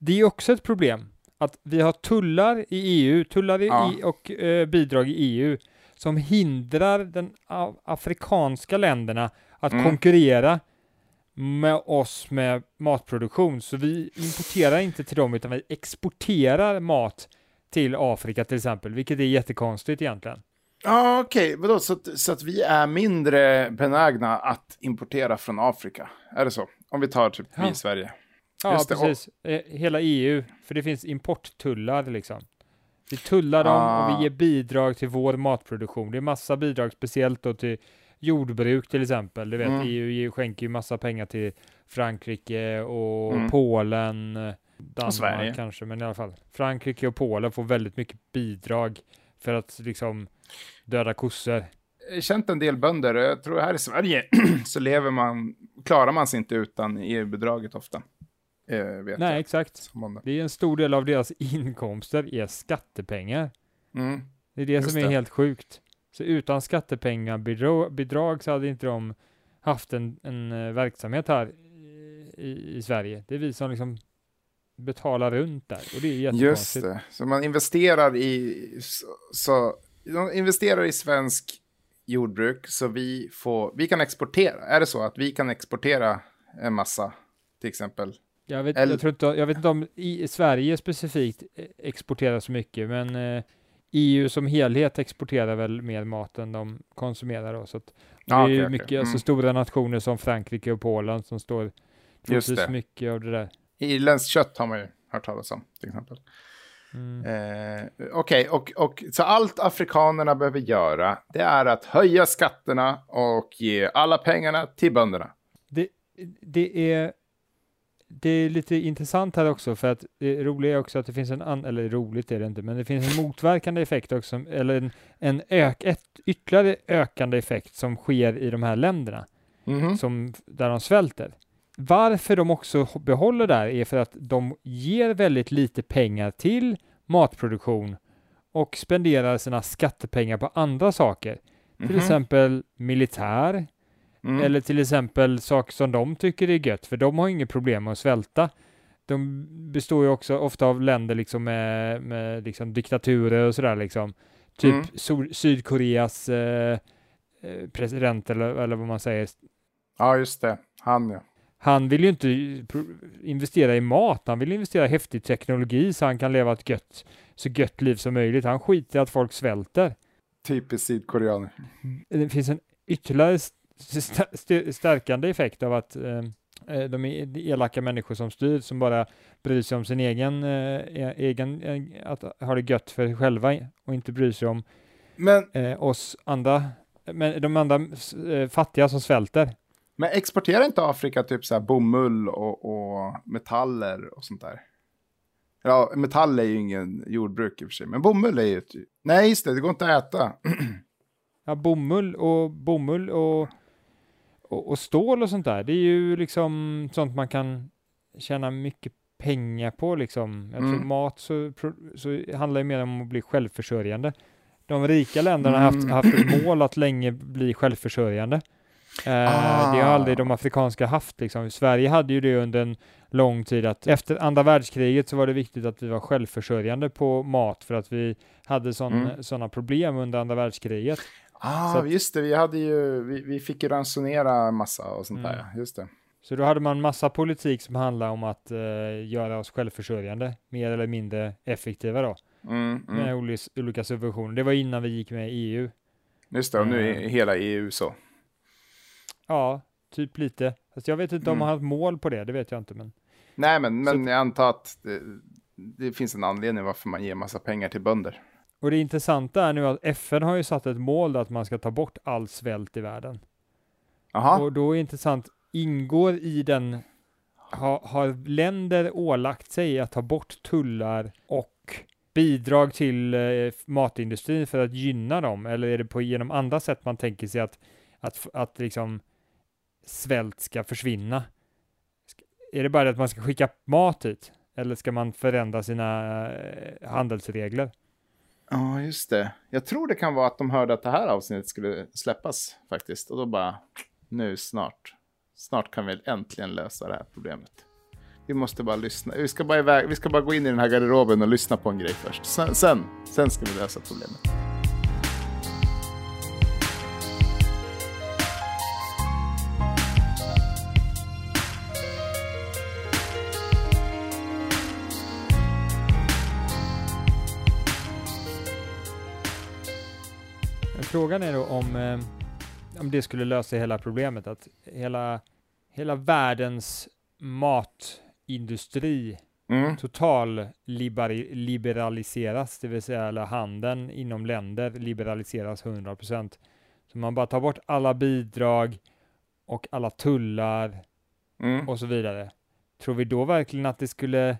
Det är också ett problem att vi har tullar i EU, tullar i, Ja. i, och eh, bidrag i EU som hindrar den a- afrikanska länderna att Mm. konkurrera med oss med matproduktion. Så vi importerar inte till dem utan vi exporterar mat till Afrika till exempel, vilket är jättekonstigt egentligen. Ja, okej. Vadå? Så, att- så att vi är mindre benägna att importera från Afrika? Är det så? Om vi tar typ vi Ja. i Sverige. Ja, Just det, precis. Eh, Hela EU, för det finns importtullar liksom. Vi tullar dem och Ah. vi ger bidrag till vår matproduktion. Det är massa bidrag, speciellt då till jordbruk till exempel. Du vet, Mm. EU skänker ju massa pengar till Frankrike och Mm. Polen, Danmark Sverige. kanske, men i alla fall. Frankrike och Polen får väldigt mycket bidrag för att liksom döda kossor. Jag känt en del bönder. Jag tror här i Sverige så lever man, klarar man sig inte utan EU-bidraget ofta. Eh, vet Nej, jag. exakt. Bonde. Det är en stor del av deras inkomster är skattepengar. Mm. Det är det Just som är det. helt sjukt. Så utan skattepengar bidrag, bidrag så hade inte de haft en, en eh, verksamhet här i, i, Sverige. Det är vi som liksom betalar runt där och det är Just jättekonstigt. det. Så man investerar i, så, så de investerar i svensk jordbruk så vi får, vi kan exportera. Är det så att vi kan exportera en massa till exempel? Jag, vet, Eller- jag, tror inte, jag vet inte om i Sverige specifikt eh, exporterar så mycket, men eh, EU som helhet exporterar väl mer mat än de konsumerar. Då, så att, det är okej, ju okej. mycket, alltså Mm. stora nationer som Frankrike och Polen som står det. mycket av det där. Irländskt kött har man ju hört talas om till exempel. Mm. Eh, Okej, och, och så allt afrikanerna behöver göra det är att höja skatterna och ge alla pengarna till bönderna. Det, det, är, det är lite intressant här också för att det roliga är också att det finns en, an, eller roligt är det inte, men det finns en motverkande effekt också, eller en, en ök, ett, ytterligare ökande effekt som sker i de här länderna, Mhm. som, där de svälter. Varför de också behåller det här är för att de ger väldigt lite pengar till matproduktion och spenderar sina skattepengar på andra saker, till Mhm. exempel militär, Mm. eller till exempel saker som de tycker är gött, för de har inget problem med att svälta. De består ju också ofta av länder liksom med, med liksom diktaturer och sådär liksom. Typ Mm. Sol- Sydkoreas eh, eh, president eller, eller vad man säger. Ja, just det. Han ja. Han vill ju inte investera i mat, han vill investera i häftig teknologi så han kan leva ett gött, så gött liv som möjligt. Han skiter i att folk svälter. Typiskt sydkoreaner. det finns en ytterligare st- st- st- stärkande effekt av att eh, eh, de är elaka människor som styr, som bara bryr sig om sin egen, eh, e- egen eh, att ha det gött för sig själva och inte bryr sig om Men, eh, oss andra, men de andra eh, fattiga som svälter. men exporterar inte Afrika typ så här bomull och, och metaller och sånt där? Ja, metall är ju ingen jordbruk i och för sig, men bomull är ju ett... Nej, just det, det går inte att äta. Ja, bomull och bomull och, och, och stål och sånt där, det är ju liksom sånt man kan tjäna mycket pengar på liksom. Jag tror Mm. mat så, så handlar det mer om att bli självförsörjande. De rika länderna har haft, Mm. haft ett mål att länge bli självförsörjande. Eh, Det har Ah. aldrig de afrikanska haft liksom. Sverige hade ju det under en lång tid att efter andra världskriget så var det viktigt att vi var självförsörjande på mat för att vi hade sådana Mm. problem under andra världskriget. Ah, att- just det, vi hade ju, vi, vi fick ju ransonera massa och sånt Mm. där, just det. Så då hade man massa politik som handlar om att eh, göra oss självförsörjande, mer eller mindre effektiva då, Mm, med mm. olis- olika subventioner. Det var innan vi gick med i EU. Just det, och nu är Eh. hela EU så. Ja, typ lite. Fast jag vet inte om Mm. man har ett mål på det, det vet jag inte. Men Nej, men, men Så- jag antar att det, det finns en anledning varför man ger massa pengar till bönder. Och det intressanta är nu att FN har ju satt ett mål att man ska ta bort all svält i världen. Jaha, Och då är det intressant, ingår i den, ha, har länder ålagt sig att ta bort tullar och bidrag till eh, matindustrin för att gynna dem? Eller är det på genom andra sätt man tänker sig att, att, att liksom svält ska försvinna? Är det bara att man ska skicka mat hit? Eller ska man förändra sina eh, handelsregler? Ja just det. Jag tror det kan vara att de hörde att det här avsnittet skulle släppas faktiskt. Och då bara, nu snart. Snart kan vi äntligen lösa det här problemet. Vi måste bara lyssna. Vi ska bara, iväg, vi ska bara gå in i den här garderoben och lyssna på en grej först. Sen, sen, sen ska vi lösa problemet. Frågan är då om, eh, om det skulle lösa hela problemet, att hela, hela världens matindustri Mm. total liberaliseras, det vill säga eller handeln inom länder liberaliseras 100%. Så man bara tar bort alla bidrag och alla tullar Mm. och så vidare. Tror vi då verkligen att det skulle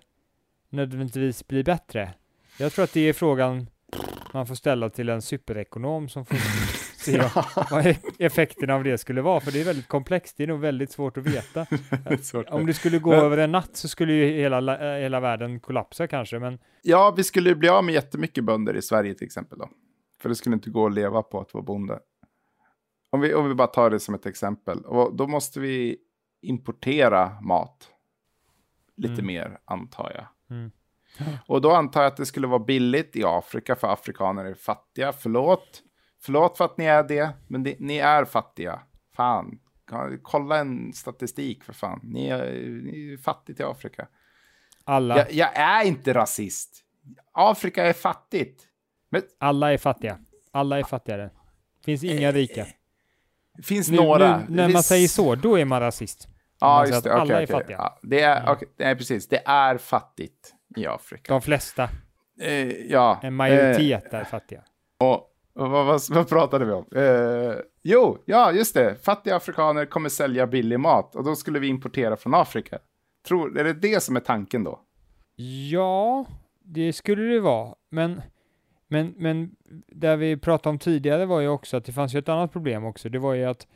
nödvändigtvis bli bättre? Jag tror att det är frågan man får ställa till en superekonom som får se vad e- effekterna av det skulle vara, för det är väldigt komplext. Det är nog väldigt svårt att veta. Svårt. Om det skulle gå Men- över en natt så skulle ju hela, la- eh, hela världen kollapsa kanske, men Ja, vi skulle bli av med jättemycket bönder i Sverige till exempel då. För det skulle inte gå att leva på att vara bonde. Om vi, om vi bara tar det som ett exempel. Och då måste vi importera mat. Lite Mm. mer, antar jag. Mm. Och då antar jag att det skulle vara billigt i Afrika, för afrikaner är fattiga. Förlåt. Förlåt för att ni är det, men det, ni är fattiga. Fan. Kolla en statistik för fan. Ni är, ni är fattiga till Afrika. alla, Jag, jag är inte rasist. Afrika är fattigt. Men alla är fattiga. Alla är fattigare. Finns inga rika. det finns Nu, några. nu, när man finns- säger så, då är man rasist. Ja, man just det. Okej, alla är okej. fattiga. Ja, det är, Mm. okej, nej, precis. Det är fattigt i Afrika. De flesta, Eh, ja. en majoritet är fattiga. Eh, och, och vad, vad, vad pratade vi om? Eh, jo, ja, just det. Fattiga afrikaner kommer sälja billig mat och då skulle vi importera från Afrika. Tror, är det det som är tanken då? Ja, det skulle det vara. Men, men, men där vi pratade om tidigare var ju också att det fanns ju ett annat problem också. Det var ju att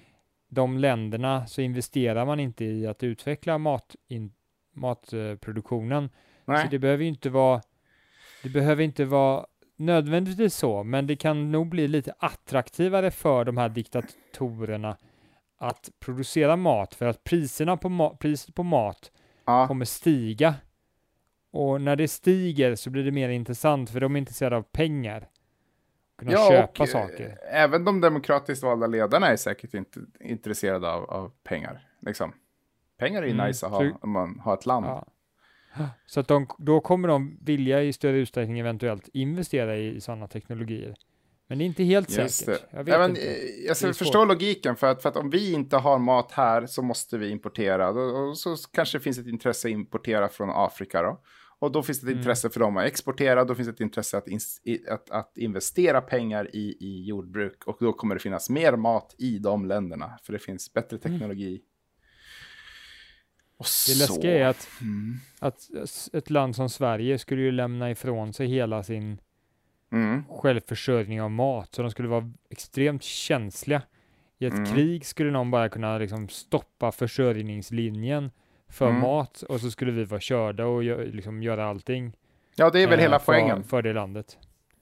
de länderna så investerar man inte i att utveckla mat, in, matproduktionen. Nej. Så det behöver ju inte vara, det behöver inte vara nödvändigtvis så, men det kan nog bli lite attraktivare för de här diktatorerna att producera mat för att priserna på ma- priset på mat ja. kommer stiga. Och när det stiger så blir det mer intressant för de är intresserade av pengar. Kunna köpa och, saker. eh, Även de demokratiskt valda ledarna är säkert inte intresserade av, av pengar. Liksom. Pengar är ju Mm, nice att ha om man har ett land. Ja. Så att de, då kommer de vilja i större utsträckning eventuellt investera i, i sådana teknologier. Men det är inte helt Just säkert. det. Jag vet Även, inte. eh, Jag förstår logiken, för att, för att om vi inte har mat här så måste vi importera. Och så kanske det finns ett intresse att importera från Afrika då. Och då finns det ett Mm. intresse för dem att exportera, då finns det ett intresse att, ins- i, att, att investera pengar i, i jordbruk. Och då kommer det finnas mer mat i de länderna, för det finns bättre teknologi. Och Det så. läskiga är att, Mm. att ett land som Sverige skulle ju lämna ifrån sig hela sin Mm. självförsörjning av mat, så de skulle vara extremt känsliga. I ett Mm. krig skulle någon bara kunna liksom stoppa försörjningslinjen för Mm. mat och så skulle vi vara körda och gö- liksom göra allting. Ja, det är väl eh, hela för, poängen. För det landet.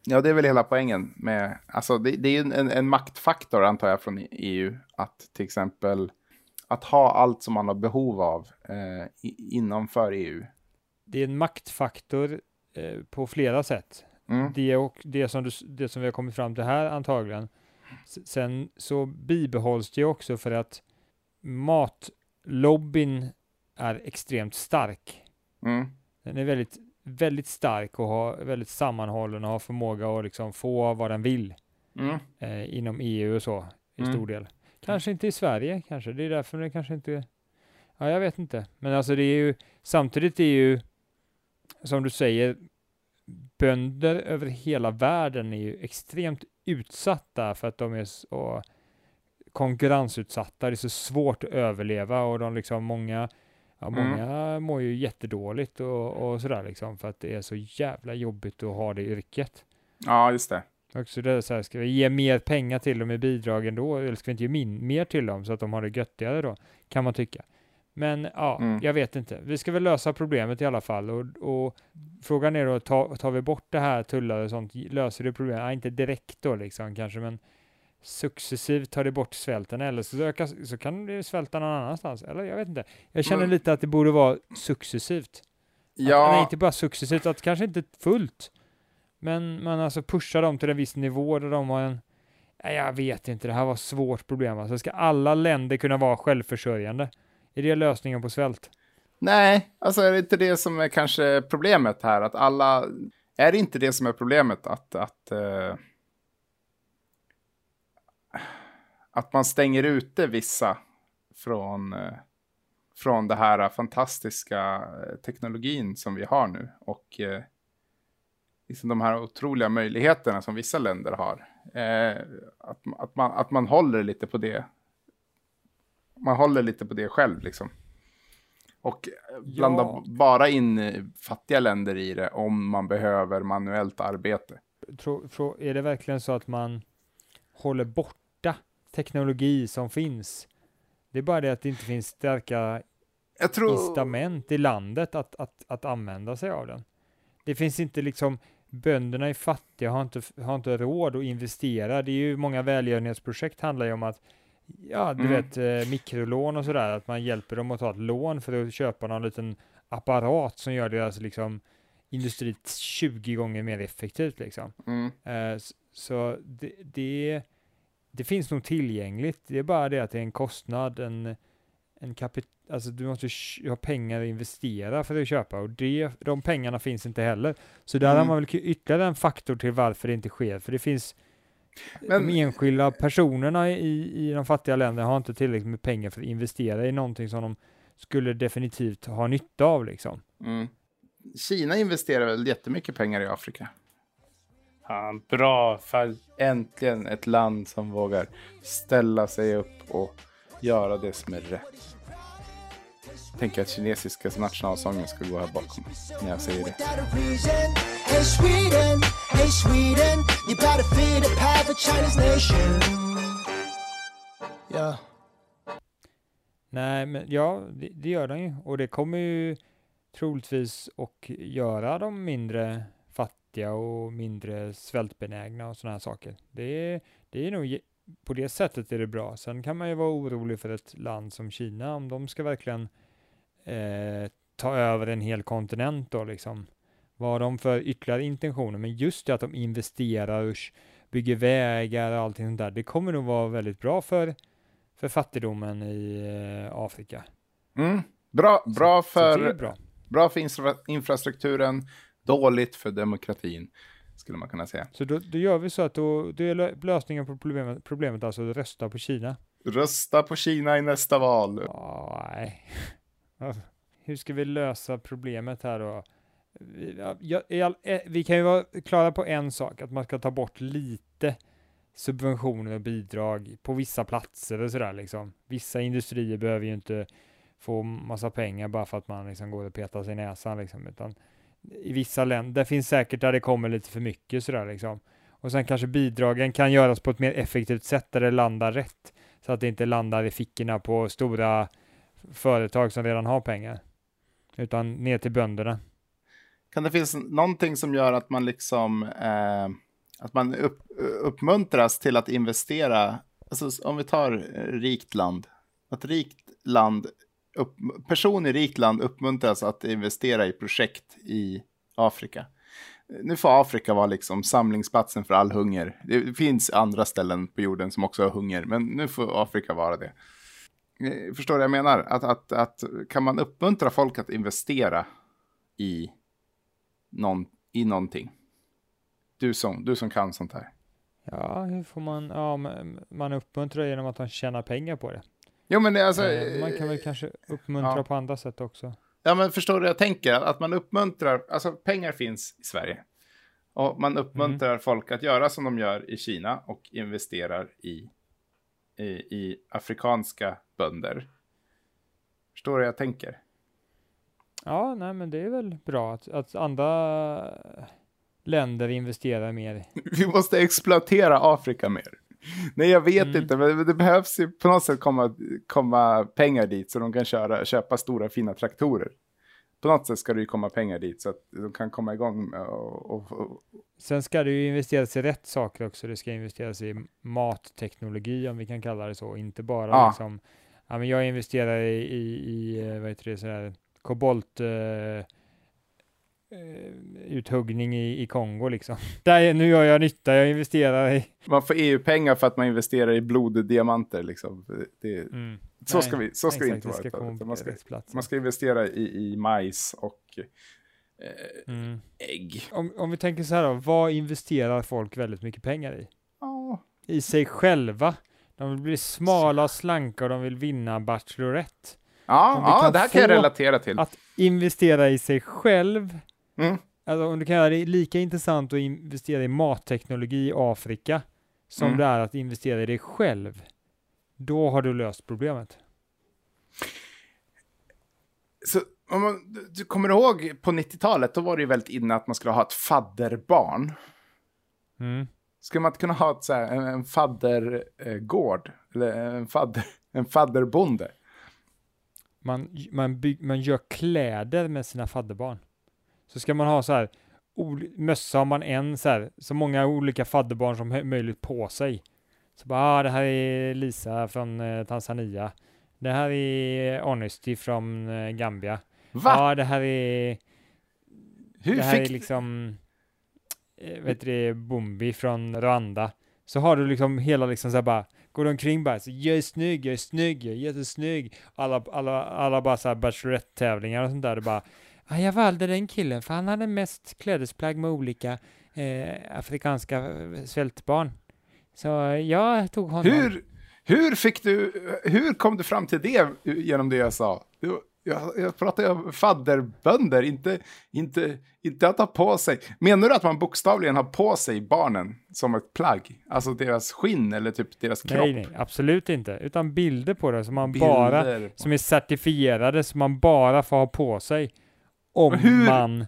Ja, det är väl hela poängen med, alltså det, det är ju en, en maktfaktor antar jag från EU, att till exempel att ha allt som man har behov av eh, innanför EU. Det är en maktfaktor eh, på flera sätt. Mm. Det och det som, du, det som vi har kommit fram till här antagligen. Sen så bibehålls det också för att lobbyn är extremt stark. Mm. Den är väldigt, väldigt stark och har väldigt sammanhållen och har förmåga att liksom få vad den vill Mm. eh, inom EU och så i Mm. stor del. Kanske inte i Sverige, kanske. Det är därför det kanske inte... Ja, jag vet inte. Men alltså det är ju, samtidigt är ju, som du säger, bönder över hela världen är ju extremt utsatta för att de är så konkurrensutsatta. Det är så svårt att överleva och de liksom många, ja, Mm. många mår ju jättedåligt och, och sådär liksom för att det är så jävla jobbigt att ha det yrket. Ja, just det. Också det så här, ska vi ge mer pengar till dem i bidragen då, eller ska vi inte ge min, mer till dem så att de har det göttigare då, kan man tycka. Men ja, Mm. jag vet inte. Vi ska väl lösa problemet i alla fall och, och frågan är då, ta, tar vi bort det här tullar och sånt, löser det problemet? Ja, inte direkt då liksom kanske, men successivt tar det bort svälten eller så, ökar, så kan det svälta någon annanstans, eller jag vet inte. Jag känner Men- lite att det borde vara successivt. Att, Ja, nej, inte bara successivt, att kanske inte fullt. Men man alltså pushar dem till en viss nivå där de har en... Nej, jag vet inte, det här var ett svårt problem. Alltså, ska alla länder kunna vara självförsörjande? Är det lösningen på svält? nej, alltså är det inte det som är kanske problemet här? Att alla, är det inte det som är problemet? Att, att, uh att man stänger ute vissa från, eh, från det här fantastiska eh, teknologin som vi har nu. Och liksom de här otroliga möjligheterna som vissa länder har. Eh, att, att, man, att man håller lite på det. Man håller lite på det själv liksom. Och blanda Ja. bara in eh, fattiga länder i det om man behöver manuellt arbete. Är det verkligen så att man håller borta teknologi som finns? Det är bara det att det inte finns starka Jag tror... incitament i landet att, att, att använda sig av den. Det finns inte liksom, bönderna är fattiga, har inte, har inte råd att investera. Det är ju många välgörenhetsprojekt handlar ju om att, ja du Mm. vet, eh, mikrolån och sådär, att man hjälper dem att ta ett lån för att köpa någon liten apparat som gör deras liksom industri 20 gånger mer effektivt liksom. Mm. Eh, så det, det, det finns nog tillgängligt. Det är bara det att det är en kostnad, en, en kapit alltså du måste ha pengar att investera för att köpa och det, de pengarna finns inte heller. Så där har Mm. man väl ytterligare en faktor till varför det inte sker, för det finns Men- de enskilda personerna i, i de fattiga länderna har inte tillräckligt med pengar för att investera i någonting som de skulle definitivt ha nytta av liksom. Mm. Kina investerar väl jättemycket pengar i Afrika? Ja, bra. För Äntligen ett land som vågar ställa sig upp och göra det som är rätt. Tänker att kinesiska nationalsången ska gå här bakom när jag säger det. Yeah. Nej, men ja, det, det gör de ju. Och det kommer ju troligtvis att göra dem mindre fattiga och mindre svältbenägna och sådana här saker. Det är, det är nog, på det sättet är det bra. Sen kan man ju vara orolig för ett land som Kina, om de ska verkligen eh, ta över en hel kontinent då liksom. Vad har de för ytterligare intentioner? Men just det att de investerar och bygger vägar och allting sånt där, det kommer nog vara väldigt bra för för fattigdomen i eh, Afrika. Mm. Bra, bra, Så för, bra. bra för infra, infrastrukturen, dåligt för demokratin, skulle man kunna säga. Så då, då gör vi så att då, det är lö- lösningen på problemet, problemet alltså att rösta på Kina. Rösta på Kina i nästa val. Ja, nej. Hur ska vi lösa problemet här då? Jag- all, eh, vi kan ju vara klara på en sak, att man ska ta bort lite subventioner och bidrag på vissa platser och sådär liksom. Vissa industrier behöver ju inte få massa pengar bara för att man liksom går och petar sig i näsan liksom, utan i vissa länder finns säkert där det kommer lite för mycket sådär liksom. Och sen kanske bidragen kan göras på ett mer effektivt sätt där det landar rätt, så att det inte landar i fickorna på stora företag som redan har pengar, utan ner till bönderna. Kan det finnas någonting som gör att man liksom eh, att man upp, uppmuntras till att investera? Alltså om vi tar eh, rikt land. Att rikt land, upp, person i rikt land uppmuntras att investera i projekt i Afrika. Nu får Afrika vara liksom samlingsplatsen för all hunger. Det finns andra ställen på jorden som också har hunger, men nu får Afrika vara det. Eh, förstår du vad jag menar? Att, att, att kan man uppmuntra folk att investera i, någon, i någonting? Du som, du som kan sånt här. Ja, hur får man, ja, man uppmuntrar genom att man tjänar pengar på det. Jo, men alltså, Eh, man kan väl kanske uppmuntra ja. på andra sätt också. Ja, men förstår du jag tänker? Att man uppmuntrar, alltså pengar finns i Sverige. Och man uppmuntrar folk att göra som de gör i Kina och investerar i, i, i afrikanska bönder. Förstår du jag tänker? Ja, nej, men det är väl bra att, att andra länder investerar mer. Vi måste exploatera Afrika mer. Nej, jag vet Mm. inte, men det behövs ju på något sätt komma, komma pengar dit så de kan köra, köpa stora fina traktorer. På något sätt ska det ju komma pengar dit så att de kan komma igång med och, och, och Sen ska det ju investeras i rätt saker också. Det ska investeras i matteknologi, om vi kan kalla det så. Inte bara Ja. liksom, ja men jag investerar i, i, i eh, vad heter det, sådär, kobolt eh, eh, uthuggning i, i Kongo liksom. Där, nu gör jag nytta, jag investerar i... Man får EU-pengar för att man investerar i bloddiamanter. Liksom. Det, Mm. så Nej, ska, vi, så ska det exakt, inte ska vara. utan på Man ska, man ska investera i, i majs och eh, Mm. ägg. Om, om vi tänker så här då, vad investerar folk väldigt mycket pengar i? Ja, I sig själva. De vill bli smala och slanka och de vill vinna Bachelorette. ja, ja det här kan jag relatera till. Att investera i sig själv Mm. Alltså om du kan göra det lika intressant att investera i matteknologi i Afrika som Mm. det är att investera i dig själv, då har du löst problemet. Så, om man, du- kommer ihåg på 90-talet, då var det ju väldigt inne att man skulle ha ett fadderbarn. Mm. Skulle man inte kunna ha ett, så här, en, en faddergård? Eller en, fadder, en fadderbonde? Man, man, bygg, man gör kläder med sina fadderbarn. Så ska man ha så här, mössa har man en så här, så många olika fadderbarn som möjligt på sig. Så bara, ah, det här är Lisa från eh, Tanzania. Det här är Honesty från eh, Gambia. Va? Ja, det här är Hur det här fick... är liksom, eh, vet du det, Bumbi från Rwanda. Så har du liksom hela liksom så här bara, går du omkring bara så jag är snygg, jag är snygg, jag är jättesnygg. Alla, alla, alla bara så här Bachelorette-tävlingar och sånt där. Det bara, ah, jag valde den killen för han hade mest klädesplagg med olika eh, afrikanska eh, svältbarn. Så eh, jag tog honom. Hur, hur fick du... Hur kom du fram till det genom det jag sa? Du, jag, jag pratar om fadderbönder, inte, inte, inte att ha på sig. Menar du att man bokstavligen har på sig barnen som ett plagg? Alltså deras skinn eller typ deras kropp? Nej, nej, absolut inte. Utan bilder på det som man bara Bilder på- som är certifierade som man bara får ha på sig om hur- man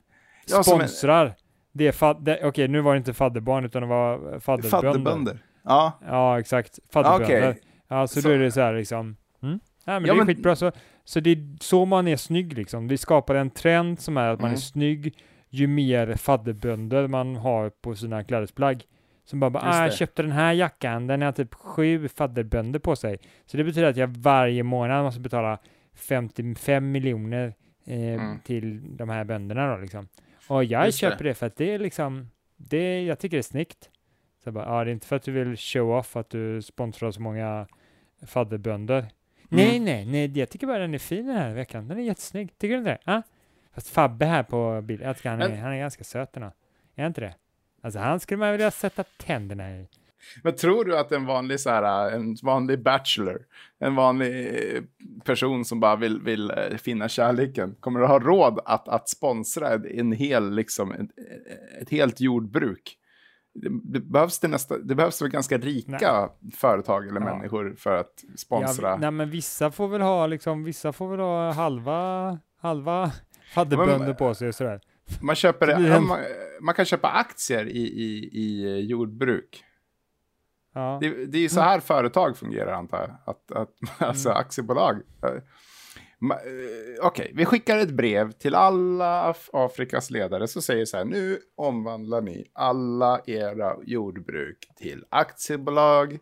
Ja, som en- sponsrar det, fad- Okej, nu var det inte fadderbarn utan det var fadderbönder. Fadderbönder. Ja. Ja, exakt. Fadderbönder. Okej. Ja, så, Så- då är det så här liksom. Mm? Ja, men Ja, det är men- skitbra. Så, så det är så man är snygg liksom. Vi skapar en trend som är att man Mm. är snygg ju mer fadderbönder man har på sina klädesplagg. Som bara, bara ah, jag köpte den här jackan, den har typ sju fadderbönder på sig. Så det betyder att jag varje månad måste betala 55 miljoner eh, Mm. till de här bönderna då liksom. Och jag Just det. köper det. för att det är liksom, det, jag tycker det är snyggt. Så jag bara, ja, det är inte för att du vill show off att du sponsrar så många fadderbönder. Nej, nej, nej, jag tycker bara den är fin den här veckan. Den är jättesnygg. Tycker du inte det? Ja? Fast Fabbe här på bilden, jag tycker han är, han är ganska söt ändå. Är han inte det? Alltså han skulle man vilja sätta tänderna i. Men tror du att en vanlig, så här, en vanlig bachelor, en vanlig person som bara vill, vill eh, finna kärleken, kommer att ha råd att, att sponsra en, hel, liksom, ett, ett helt jordbruk? Det, det, behövs det, nästa, det behövs väl ganska rika företag eller Ja. människor för att sponsra? Ja, nej men vissa får väl ha liksom, vissa får väl ha halva, halva fadderbönder på sig och sådär. Man, köper, man, man kan köpa aktier i, i, i jordbruk. Ja. Det, det är ju så här företag fungerar antar jag. Att, att, alltså Mm. aktiebolag. Eh, eh, Okej, vi skickar ett brev till alla Af- Afrikas ledare så säger så här. Nu omvandlar ni alla era jordbruk till aktiebolag.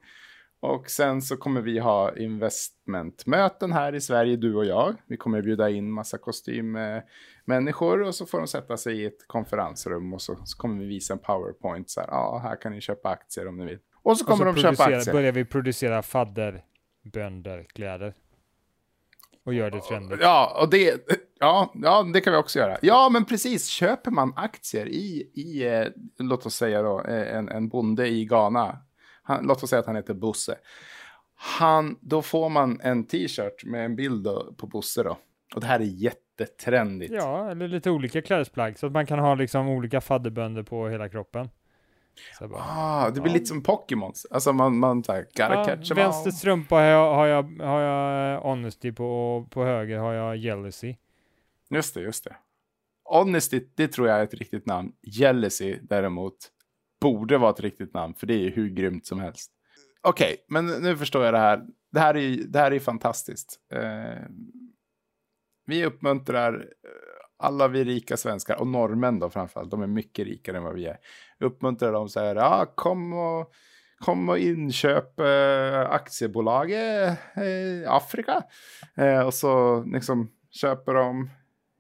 Och sen så kommer vi ha investmentmöten här i Sverige, du och jag. Vi kommer bjuda in massa kostymmänniskor och så får de sätta sig i ett konferensrum och så, så kommer vi visa en powerpoint. Så här, ja, här kan ni köpa aktier om ni vill. Och så Och kommer så de köpa aktier. börjar vi producera fadderbönderkläder. och gör det trendigt. Ja, och det, ja, ja, det kan vi också göra. Ja, men precis. Köper man aktier i, i eh, låt oss säga då, eh, en, en bonde i Ghana. Han, låt oss säga att han heter Bosse. Han, då får man en t-shirt med en bild då, på Bosse då. Och det här är jättetrendigt. Ja, eller lite olika klädesplagg så att man kan ha liksom olika fadderbönder på hela kroppen. Ah, det blir Ja. lite som Pokémons. Alltså man, man så här, gotta ja, catch 'em vänster all. strumpa har jag, har jag, har jag eh, honesty på och på höger har jag jealousy. Just det, just det. Honesty, det tror jag är ett riktigt namn. Jealousy däremot borde vara ett riktigt namn, för det är ju hur grymt som helst. Okej, men nu förstår jag det här. Det här är ju det här är ju fantastiskt. Eh, vi uppmuntrar eh, alla vi rika svenskar, och norrmän då framförallt, de är mycket rikare än vad vi är. Uppmuntrar dem så här, ja, kom och, kom och inköp eh, aktiebolaget i Afrika. Eh, och så liksom köper de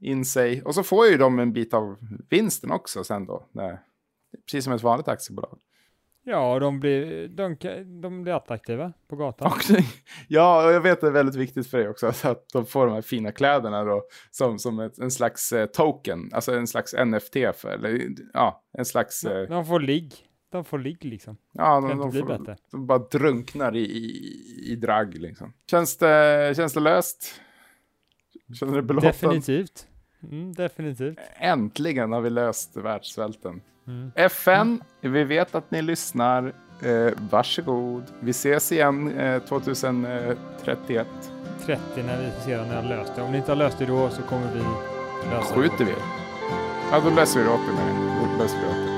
in sig. Och så får ju de en bit av vinsten också sen då. När, precis som ett vanligt aktiebolag. Ja, de blir, de, de blir attraktiva på gatan. Och, ja, och jag vet att det är väldigt viktigt för dig också. Så att de får de här fina kläderna då. Som, som ett, en slags eh, token. Alltså en slags NFT. För, eller ja, en slags... Eh, De får ligg. De får ligg liksom. ja, Kan de, inte de, bli får, bättre. de bara drunknar i, i, i drag liksom. Känns det, känns det löst? Känner du belåten? Definitivt. Mm, definitivt. Äntligen har vi löst världssvälten. Mm. FN, vi vet att ni lyssnar. Eh, varsågod. Vi ses igen eh, 2031. 30 när vi ser ni har löst det. Om ni inte har löst det då så kommer vi lösa det. Skjuter vi? Ja, då löser vi det åt er med det. Då löser vi det åt er.